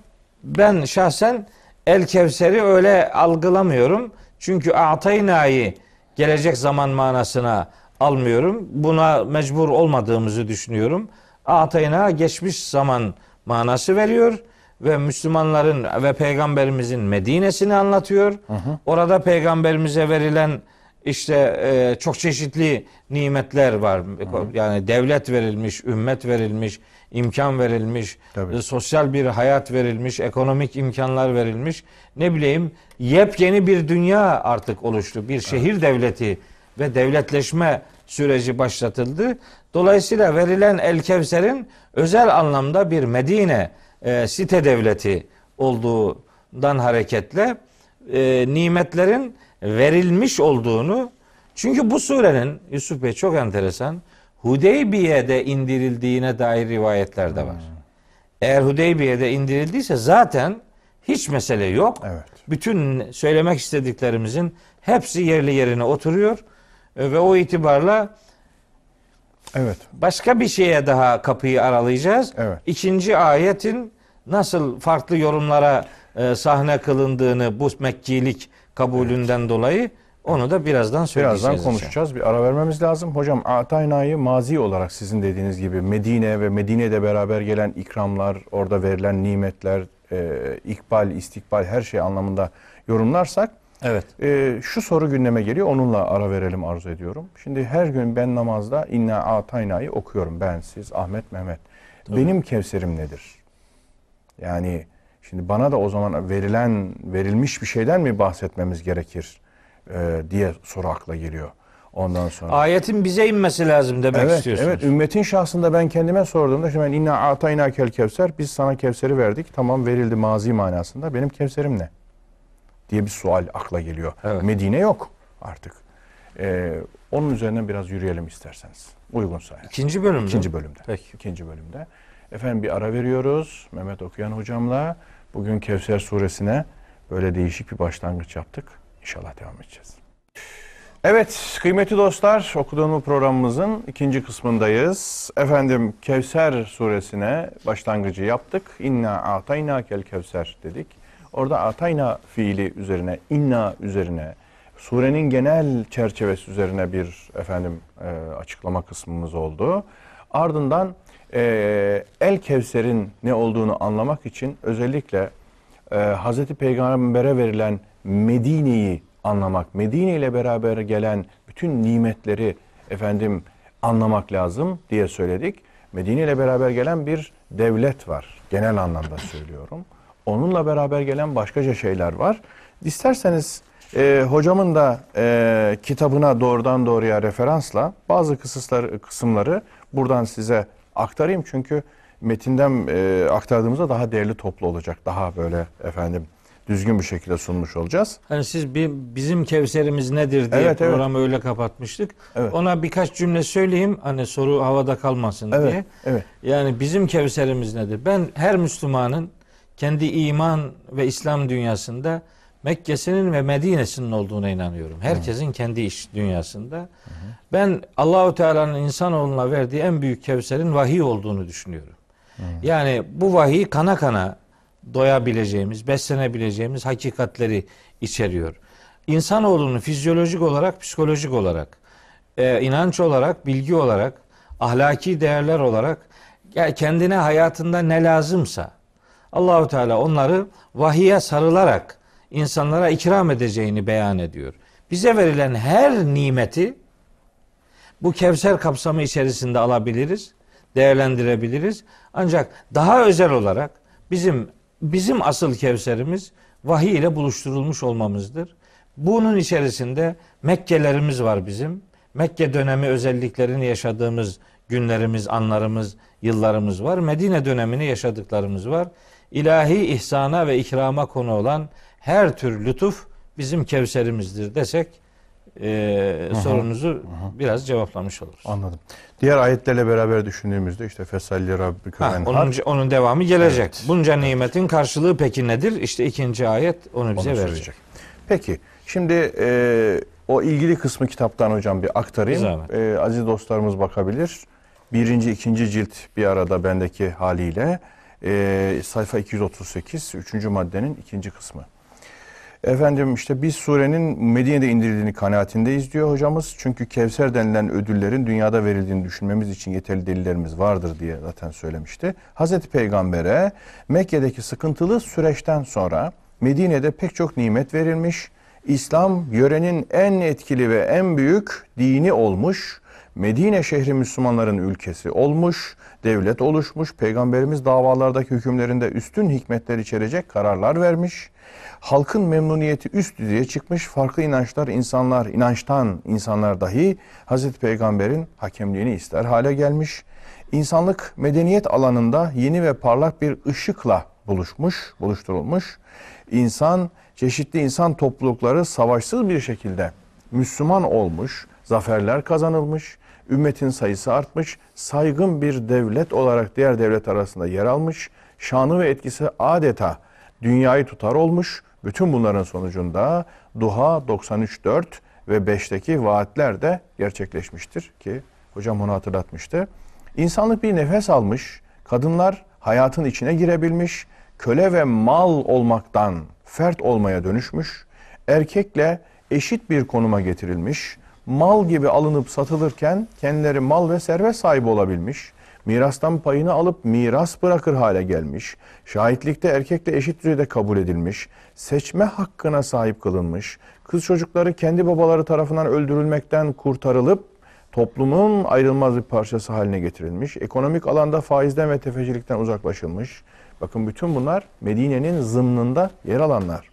ben şahsen El Kevser'i öyle algılamıyorum. Çünkü Atayna'yı gelecek zaman manasına almıyorum. Buna mecbur olmadığımızı düşünüyorum. Atayna geçmiş zaman manası veriyor ve Müslümanların ve peygamberimizin Medine'sini anlatıyor. Orada peygamberimize verilen işte e, çok çeşitli nimetler var. Yani devlet verilmiş, ümmet verilmiş, imkan verilmiş, Tabii. e, sosyal bir hayat verilmiş, ekonomik imkanlar verilmiş. Ne bileyim yepyeni bir dünya artık oluştu. Bir şehir devleti ve devletleşme süreci başlatıldı. Dolayısıyla verilen El Kevser'in özel anlamda bir Medine e, site devleti olduğundan hareketle e, nimetlerin verilmiş olduğunu çünkü bu surenin Yusuf Bey çok enteresan Hudeybiye'de indirildiğine dair rivayetler de var. Eğer Hudeybiye'de indirildiyse zaten hiç mesele yok. Evet. Bütün söylemek istediklerimizin hepsi yerli yerine oturuyor E, ve o itibarla Evet. başka bir şeye daha kapıyı aralayacağız. Evet. İkinci ayetin nasıl farklı yorumlara e, sahne kılındığını bu Mekkilik kabulünden dolayı onu da birazdan söyleyeceğiz. Birazdan konuşacağız. Bir ara vermemiz lazım. Hocam Atayna'yı mazi olarak sizin dediğiniz gibi Medine ve Medine'de beraber gelen ikramlar, orada verilen nimetler, e, ikbal, istikbal her şey anlamında yorumlarsak Evet. e, şu soru gündeme geliyor. Onunla ara verelim arzu ediyorum. Şimdi her gün ben namazda İnna Atayna'yı okuyorum. Ben, siz, Ahmet, Mehmet. Benim Kevserim nedir? Yani şimdi bana da o zaman verilen, verilmiş bir şeyden mi bahsetmemiz gerekir e, diye soru akla geliyor. Ondan sonra. Ayetin bize inmesi lazım demek Evet, istiyorsunuz. evet. Ümmetin şahsında ben kendime sorduğumda şimdi ben inna atayna kel kevser biz sana kevseri verdik. Tamam verildi mazi manasında. Benim kevserim ne? Diye bir sual akla geliyor. Evet. Medine yok artık. Ee, onun üzerinden biraz yürüyelim isterseniz. Uygunsa. yani. İkinci bölümde. İkinci bölümde. Peki. İkinci bölümde. Efendim bir ara veriyoruz. Mehmet Okuyan hocamla bugün Kevser suresine böyle değişik bir başlangıç yaptık. İnşallah devam edeceğiz. Evet kıymetli dostlar okuduğum programımızın ikinci kısmındayız. Efendim Kevser suresine başlangıcı yaptık. İnna atayna kel kevser dedik. Orada atayna fiili üzerine, inna üzerine, surenin genel çerçevesi üzerine bir efendim e, açıklama kısmımız oldu. Ardından e, El Kevser'in ne olduğunu anlamak için özellikle e, Hazreti Peygamber'e verilen Medine'yi anlamak, Medine ile beraber gelen bütün nimetleri efendim anlamak lazım diye söyledik. Medine ile beraber gelen bir devlet var. Genel anlamda söylüyorum. Onunla beraber gelen başkaca şeyler var. İsterseniz e, hocamın da e, kitabına doğrudan doğruya referansla bazı kısısları, kısımları buradan size aktarayım. Çünkü metinden e, aktardığımızda daha değerli toplu olacak. Daha böyle efendim düzgün bir şekilde sunmuş olacağız. Hani siz bir, bizim Kevserimiz nedir diye Evet, evet. programı öyle kapatmıştık. Evet. Ona birkaç cümle söyleyeyim hani soru havada kalmasın Evet, diye. evet. Yani bizim Kevserimiz nedir? Ben her Müslümanın kendi iman ve İslam dünyasında Mekke'sinin ve Medine'sinin olduğuna inanıyorum. Herkesin kendi iş dünyasında. Ben Allahu Teala'nın insanoğluna verdiği en büyük Kevser'in vahiy olduğunu düşünüyorum. Yani bu vahiy kana kana doyabileceğimiz, beslenebileceğimiz hakikatleri içeriyor. İnsanoğlunun fizyolojik olarak, psikolojik olarak, e, inanç olarak, bilgi olarak, ahlaki değerler olarak ya kendine hayatında ne lazımsa Allahu Teala onları vahiye sarılarak insanlara ikram edeceğini beyan ediyor. Bize verilen her nimeti bu Kevser kapsamı içerisinde alabiliriz, değerlendirebiliriz. Ancak daha özel olarak bizim bizim asıl Kevserimiz vahiy ile buluşturulmuş olmamızdır. Bunun içerisinde Mekkelerimiz var bizim. Mekke dönemi özelliklerini yaşadığımız günlerimiz, anlarımız, yıllarımız var. Medine dönemini yaşadıklarımız var. İlahi ihsana ve ikrama konu olan her tür lütuf bizim Kevserimizdir desek e, sorunuzu biraz cevaplamış oluruz. Anladım. Diğer ayetlerle beraber düşündüğümüzde işte fesalli rabbike Ha, onun, onun devamı gelecek. Evet. Bunca nimetin karşılığı peki nedir? İşte ikinci ayet onu bize onu verecek. söyleyecek. Peki şimdi e, o ilgili kısmı kitaptan hocam bir aktarayım. Bir. E, aziz dostlarımız bakabilir. Birinci, ikinci cilt bir arada bendeki haliyle. E, sayfa 238, üçüncü maddenin ikinci kısmı. Efendim işte biz surenin Medine'de indirildiğini kanaatindeyiz diyor hocamız. Çünkü Kevser denilen ödüllerin dünyada verildiğini düşünmemiz için yeterli delillerimiz vardır diye zaten söylemişti. Hazreti Peygamber'e Mekke'deki sıkıntılı süreçten sonra Medine'de pek çok nimet verilmiş. İslam yörenin en etkili ve en büyük dini olmuş. Medine şehri Müslümanların ülkesi olmuş, devlet oluşmuş, peygamberimiz davalardaki hükümlerinde üstün hikmetler içerecek kararlar vermiş. Halkın memnuniyeti üst düzeye çıkmış, farklı inançlar, insanlar, inançtan insanlar dahi Hazreti Peygamber'in hakemliğini ister hale gelmiş. İnsanlık medeniyet alanında yeni ve parlak bir ışıkla buluşmuş, buluşturulmuş. İnsan, çeşitli insan toplulukları savaşsız bir şekilde Müslüman olmuş, zaferler kazanılmış, ümmetin sayısı artmış, saygın bir devlet olarak diğer devlet arasında yer almış, şanı ve etkisi adeta dünyayı tutar olmuş. Bütün bunların sonucunda Duha 93.4 ve 5'teki vaatler de gerçekleşmiştir ki hocam onu hatırlatmıştı. İnsanlık bir nefes almış, kadınlar hayatın içine girebilmiş, köle ve mal olmaktan fert olmaya dönüşmüş, erkekle eşit bir konuma getirilmiş, mal gibi alınıp satılırken kendileri mal ve servet sahibi olabilmiş, mirastan payını alıp miras bırakır hale gelmiş, şahitlikte erkekle eşit düzeyde kabul edilmiş, seçme hakkına sahip kılınmış, kız çocukları kendi babaları tarafından öldürülmekten kurtarılıp toplumun ayrılmaz bir parçası haline getirilmiş, ekonomik alanda faizden ve tefecilikten uzaklaşılmış. Bakın bütün bunlar Medine'nin zımnında yer alanlar.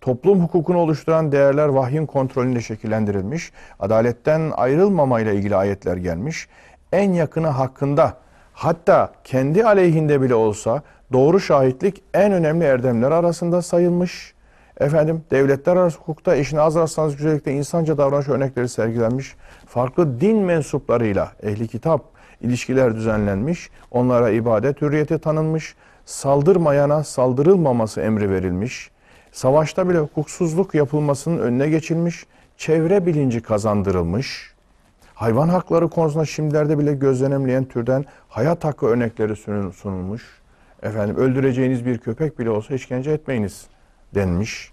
Toplum hukukunu oluşturan değerler vahyin kontrolünde şekillendirilmiş, adaletten ayrılmamayla ilgili ayetler gelmiş, en yakını hakkında hatta kendi aleyhinde bile olsa doğru şahitlik en önemli erdemler arasında sayılmış. Efendim devletler arası hukukta eşine az rastlanız güzellikte insanca davranış örnekleri sergilenmiş. Farklı din mensuplarıyla ehli kitap ilişkiler düzenlenmiş. Onlara ibadet hürriyeti tanınmış. Saldırmayana saldırılmaması emri verilmiş. Savaşta bile hukuksuzluk yapılmasının önüne geçilmiş. Çevre bilinci kazandırılmış. Hayvan hakları konusunda şimdilerde bile gözlenemleyen türden hayat hakkı örnekleri sunul- sunulmuş. Efendim öldüreceğiniz bir köpek bile olsa işkence etmeyiniz denmiş.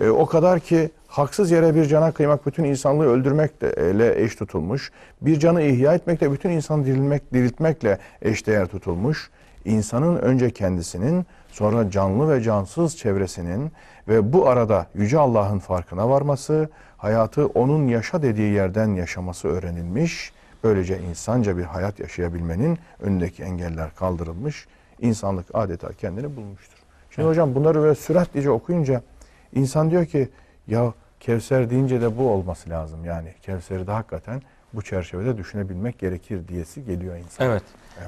E, o kadar ki haksız yere bir cana kıymak bütün insanlığı öldürmekle eş tutulmuş. Bir canı ihya etmekle bütün insanı dirilmek, diriltmekle eşdeğer tutulmuş. İnsanın önce kendisinin sonra canlı ve cansız çevresinin ve bu arada Yüce Allah'ın farkına varması, hayatı onun yaşa dediği yerden yaşaması öğrenilmiş. Böylece insanca bir hayat yaşayabilmenin önündeki engeller kaldırılmış. İnsanlık adeta kendini bulmuştur. Şimdi hocam bunları böyle süratlice okuyunca insan diyor ki ya Kevser deyince de bu olması lazım. Yani Kevser'i de hakikaten bu çerçevede düşünebilmek gerekir diyesi geliyor insan. Evet.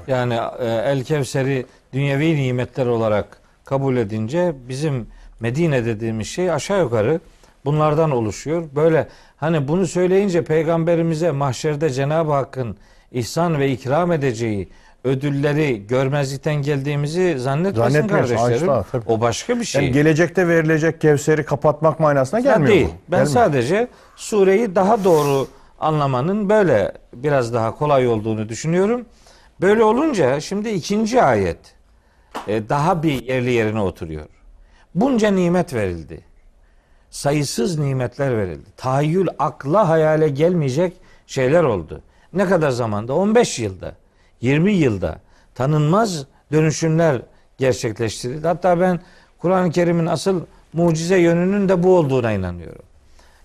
Yani e, El Kevser'i dünyevi nimetler olarak kabul edince bizim Medine dediğimiz şey aşağı yukarı bunlardan oluşuyor. Böyle hani bunu söyleyince peygamberimize mahşerde Cenab-ı Hakk'ın ihsan ve ikram edeceği ödülleri görmezlikten geldiğimizi zannetmesin Zannetmiyorsun, kardeşlerim. asla, tabii. O başka bir şey. Yani gelecekte verilecek Kevser'i kapatmak manasına Ya gelmiyor değil. bu. Ben Gelmiyor. sadece sureyi daha doğru anlamanın böyle biraz daha kolay olduğunu düşünüyorum. Böyle olunca şimdi ikinci ayet e, daha bir yerli yerine oturuyor. Bunca nimet verildi. Sayısız nimetler verildi. Tahayyül akla hayale gelmeyecek şeyler oldu. Ne kadar zamanda? 15 yılda, 20 yılda tanınmaz dönüşümler gerçekleştirildi. Hatta ben Kur'an-ı Kerim'in asıl mucize yönünün de bu olduğuna inanıyorum.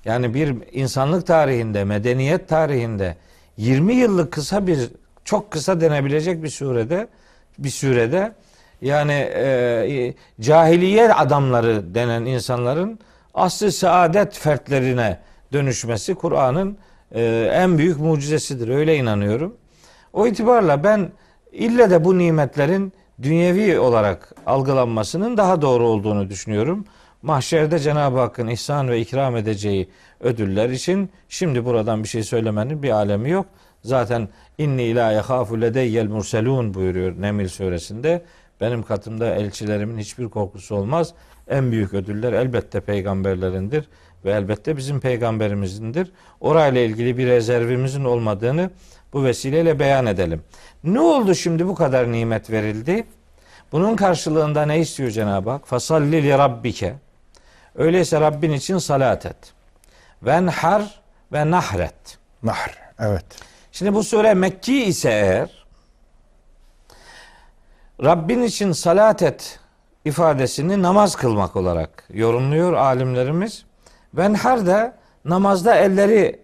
Yani bir insanlık tarihinde, medeniyet tarihinde 20 yıllık kısa bir çok kısa denebilecek bir sürede bir sürede yani e, cahiliye adamları denen insanların aslı saadet fertlerine dönüşmesi Kur'an'ın e, en büyük mucizesidir. Öyle inanıyorum. O itibarla ben ille de bu nimetlerin dünyevi olarak algılanmasının daha doğru olduğunu düşünüyorum. Mahşerde Cenab-ı Hakk'ın ihsan ve ikram edeceği ödüller için şimdi buradan bir şey söylemenin bir alemi yok. Zaten inni la yehafu ledeyyel murselun buyuruyor Nemil suresinde. Benim katımda elçilerimin hiçbir korkusu olmaz. En büyük ödüller elbette peygamberlerindir ve elbette bizim peygamberimizindir. Orayla ilgili bir rezervimizin olmadığını bu vesileyle beyan edelim. Ne oldu şimdi bu kadar nimet verildi? Bunun karşılığında ne istiyor Cenab-ı Hak? Fasalli li rabbike. Öyleyse Rabbin için salat et. Venhar ve nahret. Nahr. Evet. Şimdi bu sure Mekki ise eğer Rabbin için salat et ifadesini namaz kılmak olarak yorumluyor alimlerimiz. Venhar da namazda elleri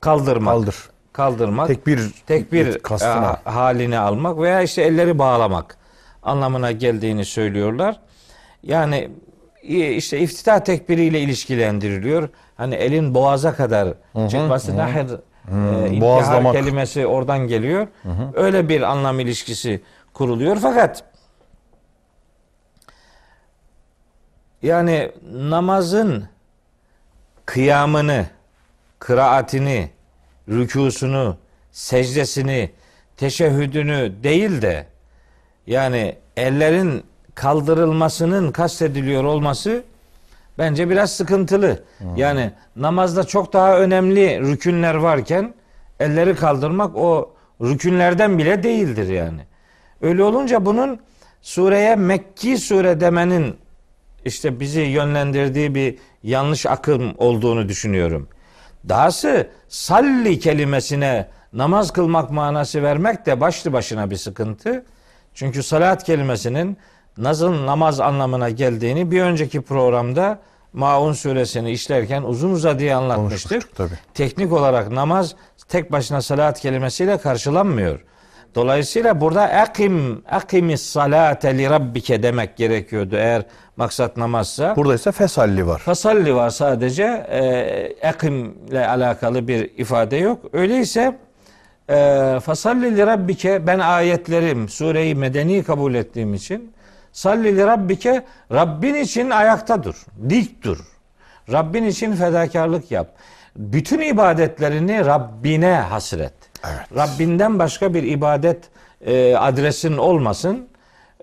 kaldırmak. Kaldır. Kaldırmak. Tekbir tekbir kastına. e, halini almak veya işte elleri bağlamak anlamına geldiğini söylüyorlar. Yani e, işte iftitah tekbiriyle ilişkilendiriliyor. Hani elin boğaza kadar çıkması nahir e, intihar kelimesi oradan geliyor. Öyle bir anlam ilişkisi kuruluyor. Fakat yani namazın kıyamını, kıraatini, rükusunu, secdesini, teşehhüdünü değil de yani ellerin kaldırılmasının kastediliyor olması bence biraz sıkıntılı. Yani namazda çok daha önemli rükünler varken elleri kaldırmak o rükünlerden bile değildir yani. Öyle olunca bunun sureye Mekki sure demenin işte bizi yönlendirdiği bir yanlış akım olduğunu düşünüyorum. Dahası salli kelimesine namaz kılmak manası vermek de başlı başına bir sıkıntı. Çünkü salat kelimesinin nasıl namaz anlamına geldiğini bir önceki programda Maun suresini işlerken uzun uzadıya anlatmıştık. Tabii. Teknik olarak namaz tek başına salat kelimesiyle karşılanmıyor. Dolayısıyla burada akim akimis salate li rabbike demek gerekiyordu eğer maksat namazsa. Burada ise fesalli var. Fasalli var sadece. E, akim ile alakalı bir ifade yok. Öyleyse e, fasalli li rabbike ben ayetlerim sureyi medeni kabul ettiğim için salli li rabbike Rabbin için ayakta dur. Dik dur. Rabbin için fedakarlık yap. Bütün ibadetlerini Rabbine hasret. Rabbinden başka bir ibadet e, adresin olmasın.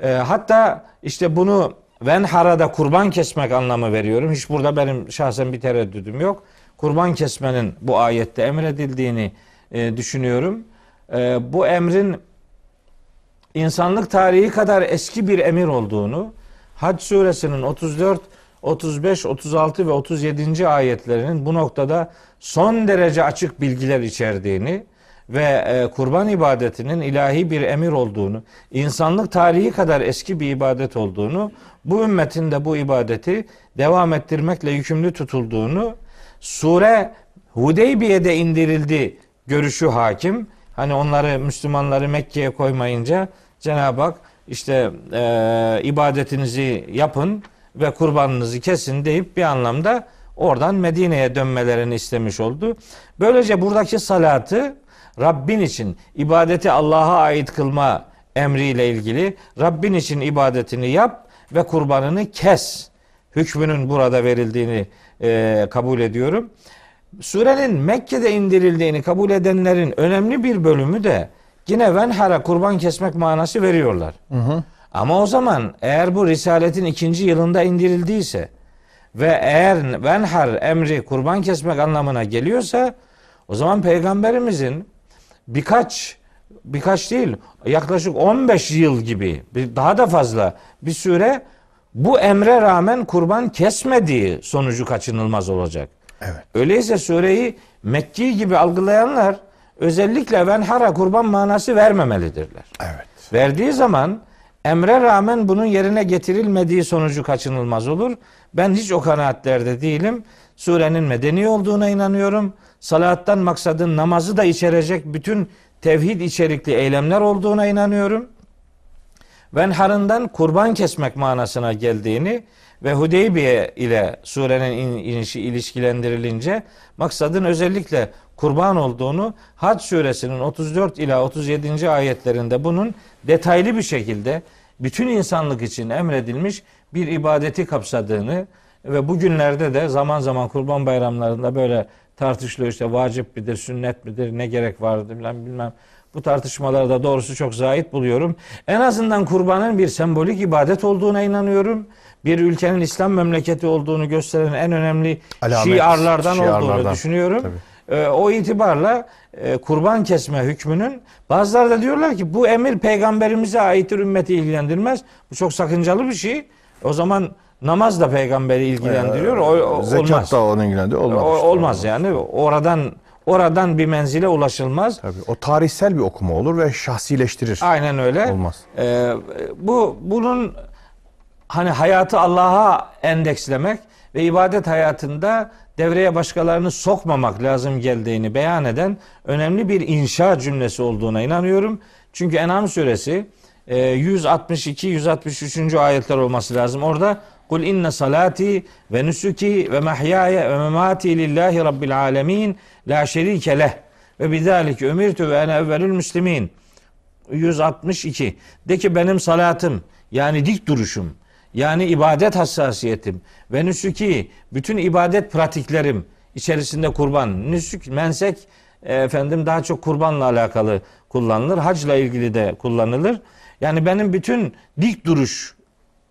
E, hatta işte bunu venharada kurban kesmek anlamı veriyorum. Hiç burada benim şahsen bir tereddüdüm yok. Kurban kesmenin bu ayette emredildiğini e, düşünüyorum. E, bu emrin insanlık tarihi kadar eski bir emir olduğunu Hac suresinin 34, 35, 36 ve 37. ayetlerinin bu noktada son derece açık bilgiler içerdiğini ve e, kurban ibadetinin ilahi bir emir olduğunu, insanlık tarihi kadar eski bir ibadet olduğunu, bu ümmetin de bu ibadeti devam ettirmekle yükümlü tutulduğunu, sure Hudeybiye'de indirildi görüşü hakim. Hani onları Müslümanları Mekke'ye koymayınca Cenab-ı Hak işte e, ibadetinizi yapın ve kurbanınızı kesin deyip bir anlamda oradan Medine'ye dönmelerini istemiş oldu. Böylece buradaki salatı Rabbin için ibadeti Allah'a ait kılma emriyle ilgili Rabbin için ibadetini yap ve kurbanını kes hükmünün burada verildiğini e, kabul ediyorum. Surenin Mekke'de indirildiğini kabul edenlerin önemli bir bölümü de yine venhara kurban kesmek manası veriyorlar. Ama o zaman eğer bu Risaletin ikinci yılında indirildiyse ve eğer venhar emri kurban kesmek anlamına geliyorsa o zaman peygamberimizin birkaç birkaç değil yaklaşık 15 yıl gibi bir- daha da fazla bir süre bu emre rağmen kurban kesmediği sonucu kaçınılmaz olacak. Evet. Öyleyse sureyi Mekki gibi algılayanlar özellikle venhara kurban manası vermemelidirler. Evet. Verdiği zaman emre rağmen bunun yerine getirilmediği sonucu kaçınılmaz olur. Ben hiç o kanaatlerde değilim. Surenin medeni olduğuna inanıyorum. Salattan maksadın namazı da içerecek bütün tevhid içerikli eylemler olduğuna inanıyorum. Venharından kurban kesmek manasına geldiğini ve Hudeybiye ile surenin in- inişi ilişkilendirilince maksadın özellikle kurban olduğunu Hac suresinin 34 ila 37. ayetlerinde bunun detaylı bir şekilde bütün insanlık için emredilmiş bir ibadeti kapsadığını ve bugünlerde de zaman zaman kurban bayramlarında böyle tartışılıyor işte vacip midir, sünnet midir, ne gerek vardır bilmem bilmem. Bu tartışmalarda doğrusu çok zahit buluyorum. En azından kurbanın bir sembolik ibadet olduğuna inanıyorum. Bir ülkenin İslam memleketi olduğunu gösteren en önemli Alamet, şiarlardan, olduğunu şiarlardan. düşünüyorum. Tabii. Ee, o itibarla e, kurban kesme hükmünün bazıları da diyorlar ki bu emir peygamberimize aittir ümmeti ilgilendirmez. Bu çok sakıncalı bir şey. O zaman namaz da peygamberi ilgilendiriyor. O, o- Zekat olmaz. da onun ilgilendiriyor. Olmaz. O- olmaz yani. Oradan oradan bir menzile ulaşılmaz. Tabii. O tarihsel bir okuma olur ve şahsileştirir. Aynen öyle. Olmaz. Ee, bu bunun hani hayatı Allah'a endekslemek ve ibadet hayatında devreye başkalarını sokmamak lazım geldiğini beyan eden önemli bir inşa cümlesi olduğuna inanıyorum. Çünkü En'am suresi e, 162 163. ayetler olması lazım. Orada Kul inne salati ve nusuki ve mahyaya ve memati lillahi rabbil alemin la şerike leh ve bizalike umirtu ve ene evvelül müslimin 162. De ki benim salatım yani dik duruşum yani ibadet hassasiyetim ve nüsuki bütün ibadet pratiklerim içerisinde kurban, nüsük, mensek e, efendim daha çok kurbanla alakalı kullanılır. Hacla ilgili de kullanılır. Yani benim bütün dik duruş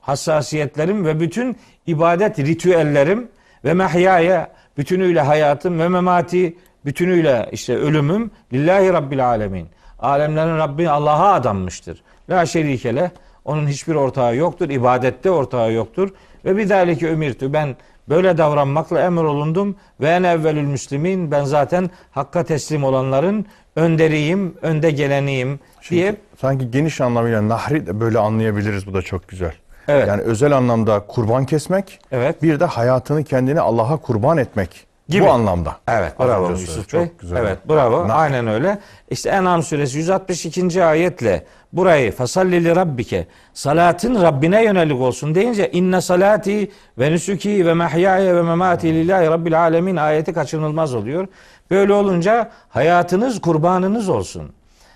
hassasiyetlerim ve bütün ibadet ritüellerim ve mehyaya bütünüyle hayatım ve memati bütünüyle işte ölümüm lillahi rabbil alemin. Alemlerin Rabbi Allah'a adanmıştır. La şerikele onun hiçbir ortağı yoktur. ibadette ortağı yoktur. Ve bir dalike ümirtü ben böyle davranmakla emrolundum ve en evvelül müslimin ben zaten hakka teslim olanların önderiyim, önde geleniyim diye Sanki geniş anlamıyla nahri de böyle anlayabiliriz. Bu da çok güzel. Evet. Yani özel anlamda kurban kesmek, Evet. bir de hayatını kendini Allah'a kurban etmek. Gibi. Bu anlamda. Evet bravo Yusuf. Bey. Çok güzel. Evet bravo. Nah. Aynen öyle. İşte En'am suresi 162. ayetle burayı fasalli li rabbike salatın Rabbine yönelik olsun deyince inne salati ve nusuki ve mahyaya ve memati lillahi rabbil alemin ayeti kaçınılmaz oluyor. Böyle olunca hayatınız kurbanınız olsun.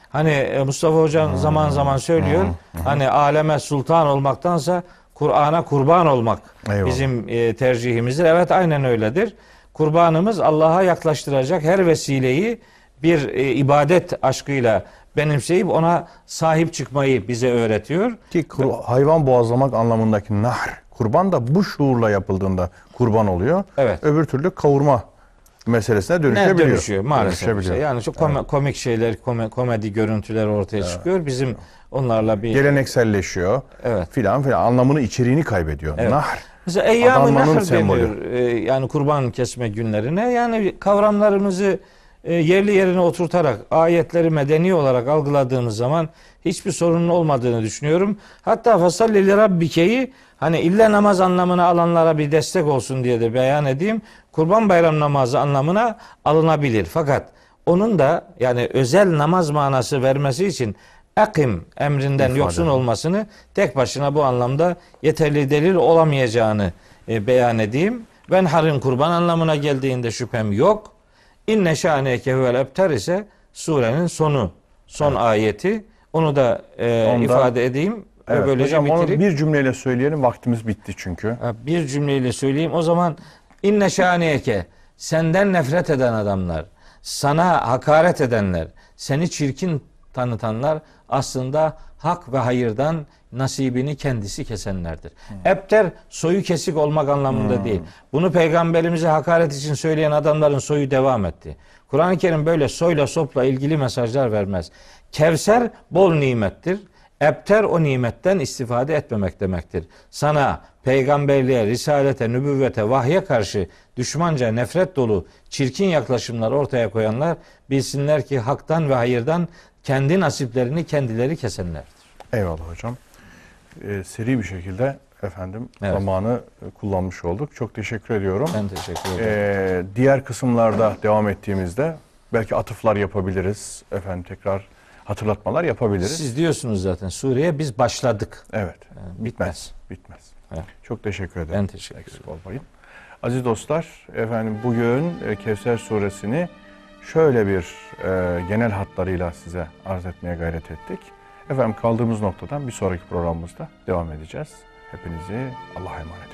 Hani e, Mustafa Hocam zaman zaman söylüyor. Hani aleme sultan olmaktansa Kur'an'a kurban olmak Eyvallah. bizim e, tercihimizdir. Evet aynen öyledir. Kurbanımız Allah'a yaklaştıracak her vesileyi bir e, ibadet aşkıyla benimseyip ona sahip çıkmayı bize öğretiyor. Ki hayvan boğazlamak anlamındaki nahr, kurban da bu şuurla yapıldığında kurban oluyor. Evet. Öbür türlü kavurma meselesine Ne dönüşebiliyor. dönüşüyor maalesef. İşte. Yani çok kome- komik şeyler, kome- komedi görüntüler ortaya çıkıyor. Bizim onlarla bir Gelenekselleşiyor. Evet. Filan filan anlamını içeriğini kaybediyor. Evet. Nahr. Mesela eyyam-ı nahr deniyor. Ee, yani kurban kesme günlerine. Yani kavramlarımızı e, yerli yerine oturtarak ayetleri medeni olarak algıladığımız zaman hiçbir sorunun olmadığını düşünüyorum. Hatta fasalli li rabbikeyi hani illa namaz anlamına alanlara bir destek olsun diye de beyan edeyim. Kurban bayram namazı anlamına alınabilir. Fakat onun da yani özel namaz manası vermesi için akim emrinden İfade. yoksun olmasını tek başına bu anlamda yeterli delil olamayacağını e, beyan edeyim. Ben harın kurban anlamına geldiğinde şüphem yok. İnne şaneke huvel ebter ise surenin sonu, son ayeti. Onu da e, Onda- ifade edeyim ve Evet, böylece hocam onu bitireyim. bir cümleyle söyleyelim. Vaktimiz bitti çünkü. Bir cümleyle söyleyeyim. O zaman inne şaniyeke senden nefret eden adamlar, sana hakaret edenler, seni çirkin tanıtanlar aslında hak ve hayırdan nasibini kendisi kesenlerdir. Ebter soyu kesik olmak anlamında değil. Bunu peygamberimize hakaret için söyleyen adamların soyu devam etti. Kur'an-ı Kerim böyle soyla sopla ilgili mesajlar vermez. Kevser bol nimettir. Ebter o nimetten istifade etmemek demektir. Sana peygamberliğe, risalete, nübüvvete, vahye karşı düşmanca, nefret dolu, çirkin yaklaşımlar ortaya koyanlar bilsinler ki haktan ve hayırdan kendi nasiplerini kendileri kesenlerdir. Eyvallah hocam. Ee, seri bir şekilde efendim Evet. zamanı e, kullanmış olduk. Çok teşekkür ediyorum. Ben teşekkür ederim. Ee, diğer kısımlarda devam ettiğimizde belki atıflar yapabiliriz. Efendim tekrar hatırlatmalar yapabiliriz. Siz diyorsunuz zaten Suriye biz başladık. Evet. Yani bitmez. Bitmez. Evet. Çok teşekkür ederim. Ben teşekkür ederim. Eksik olmayın. Aziz dostlar, efendim bugün e, Kevser suresini şöyle bir e, genel hatlarıyla size arz etmeye gayret ettik. Efendim kaldığımız noktadan bir sonraki programımızda devam edeceğiz. Hepinizi Allah'a emanet.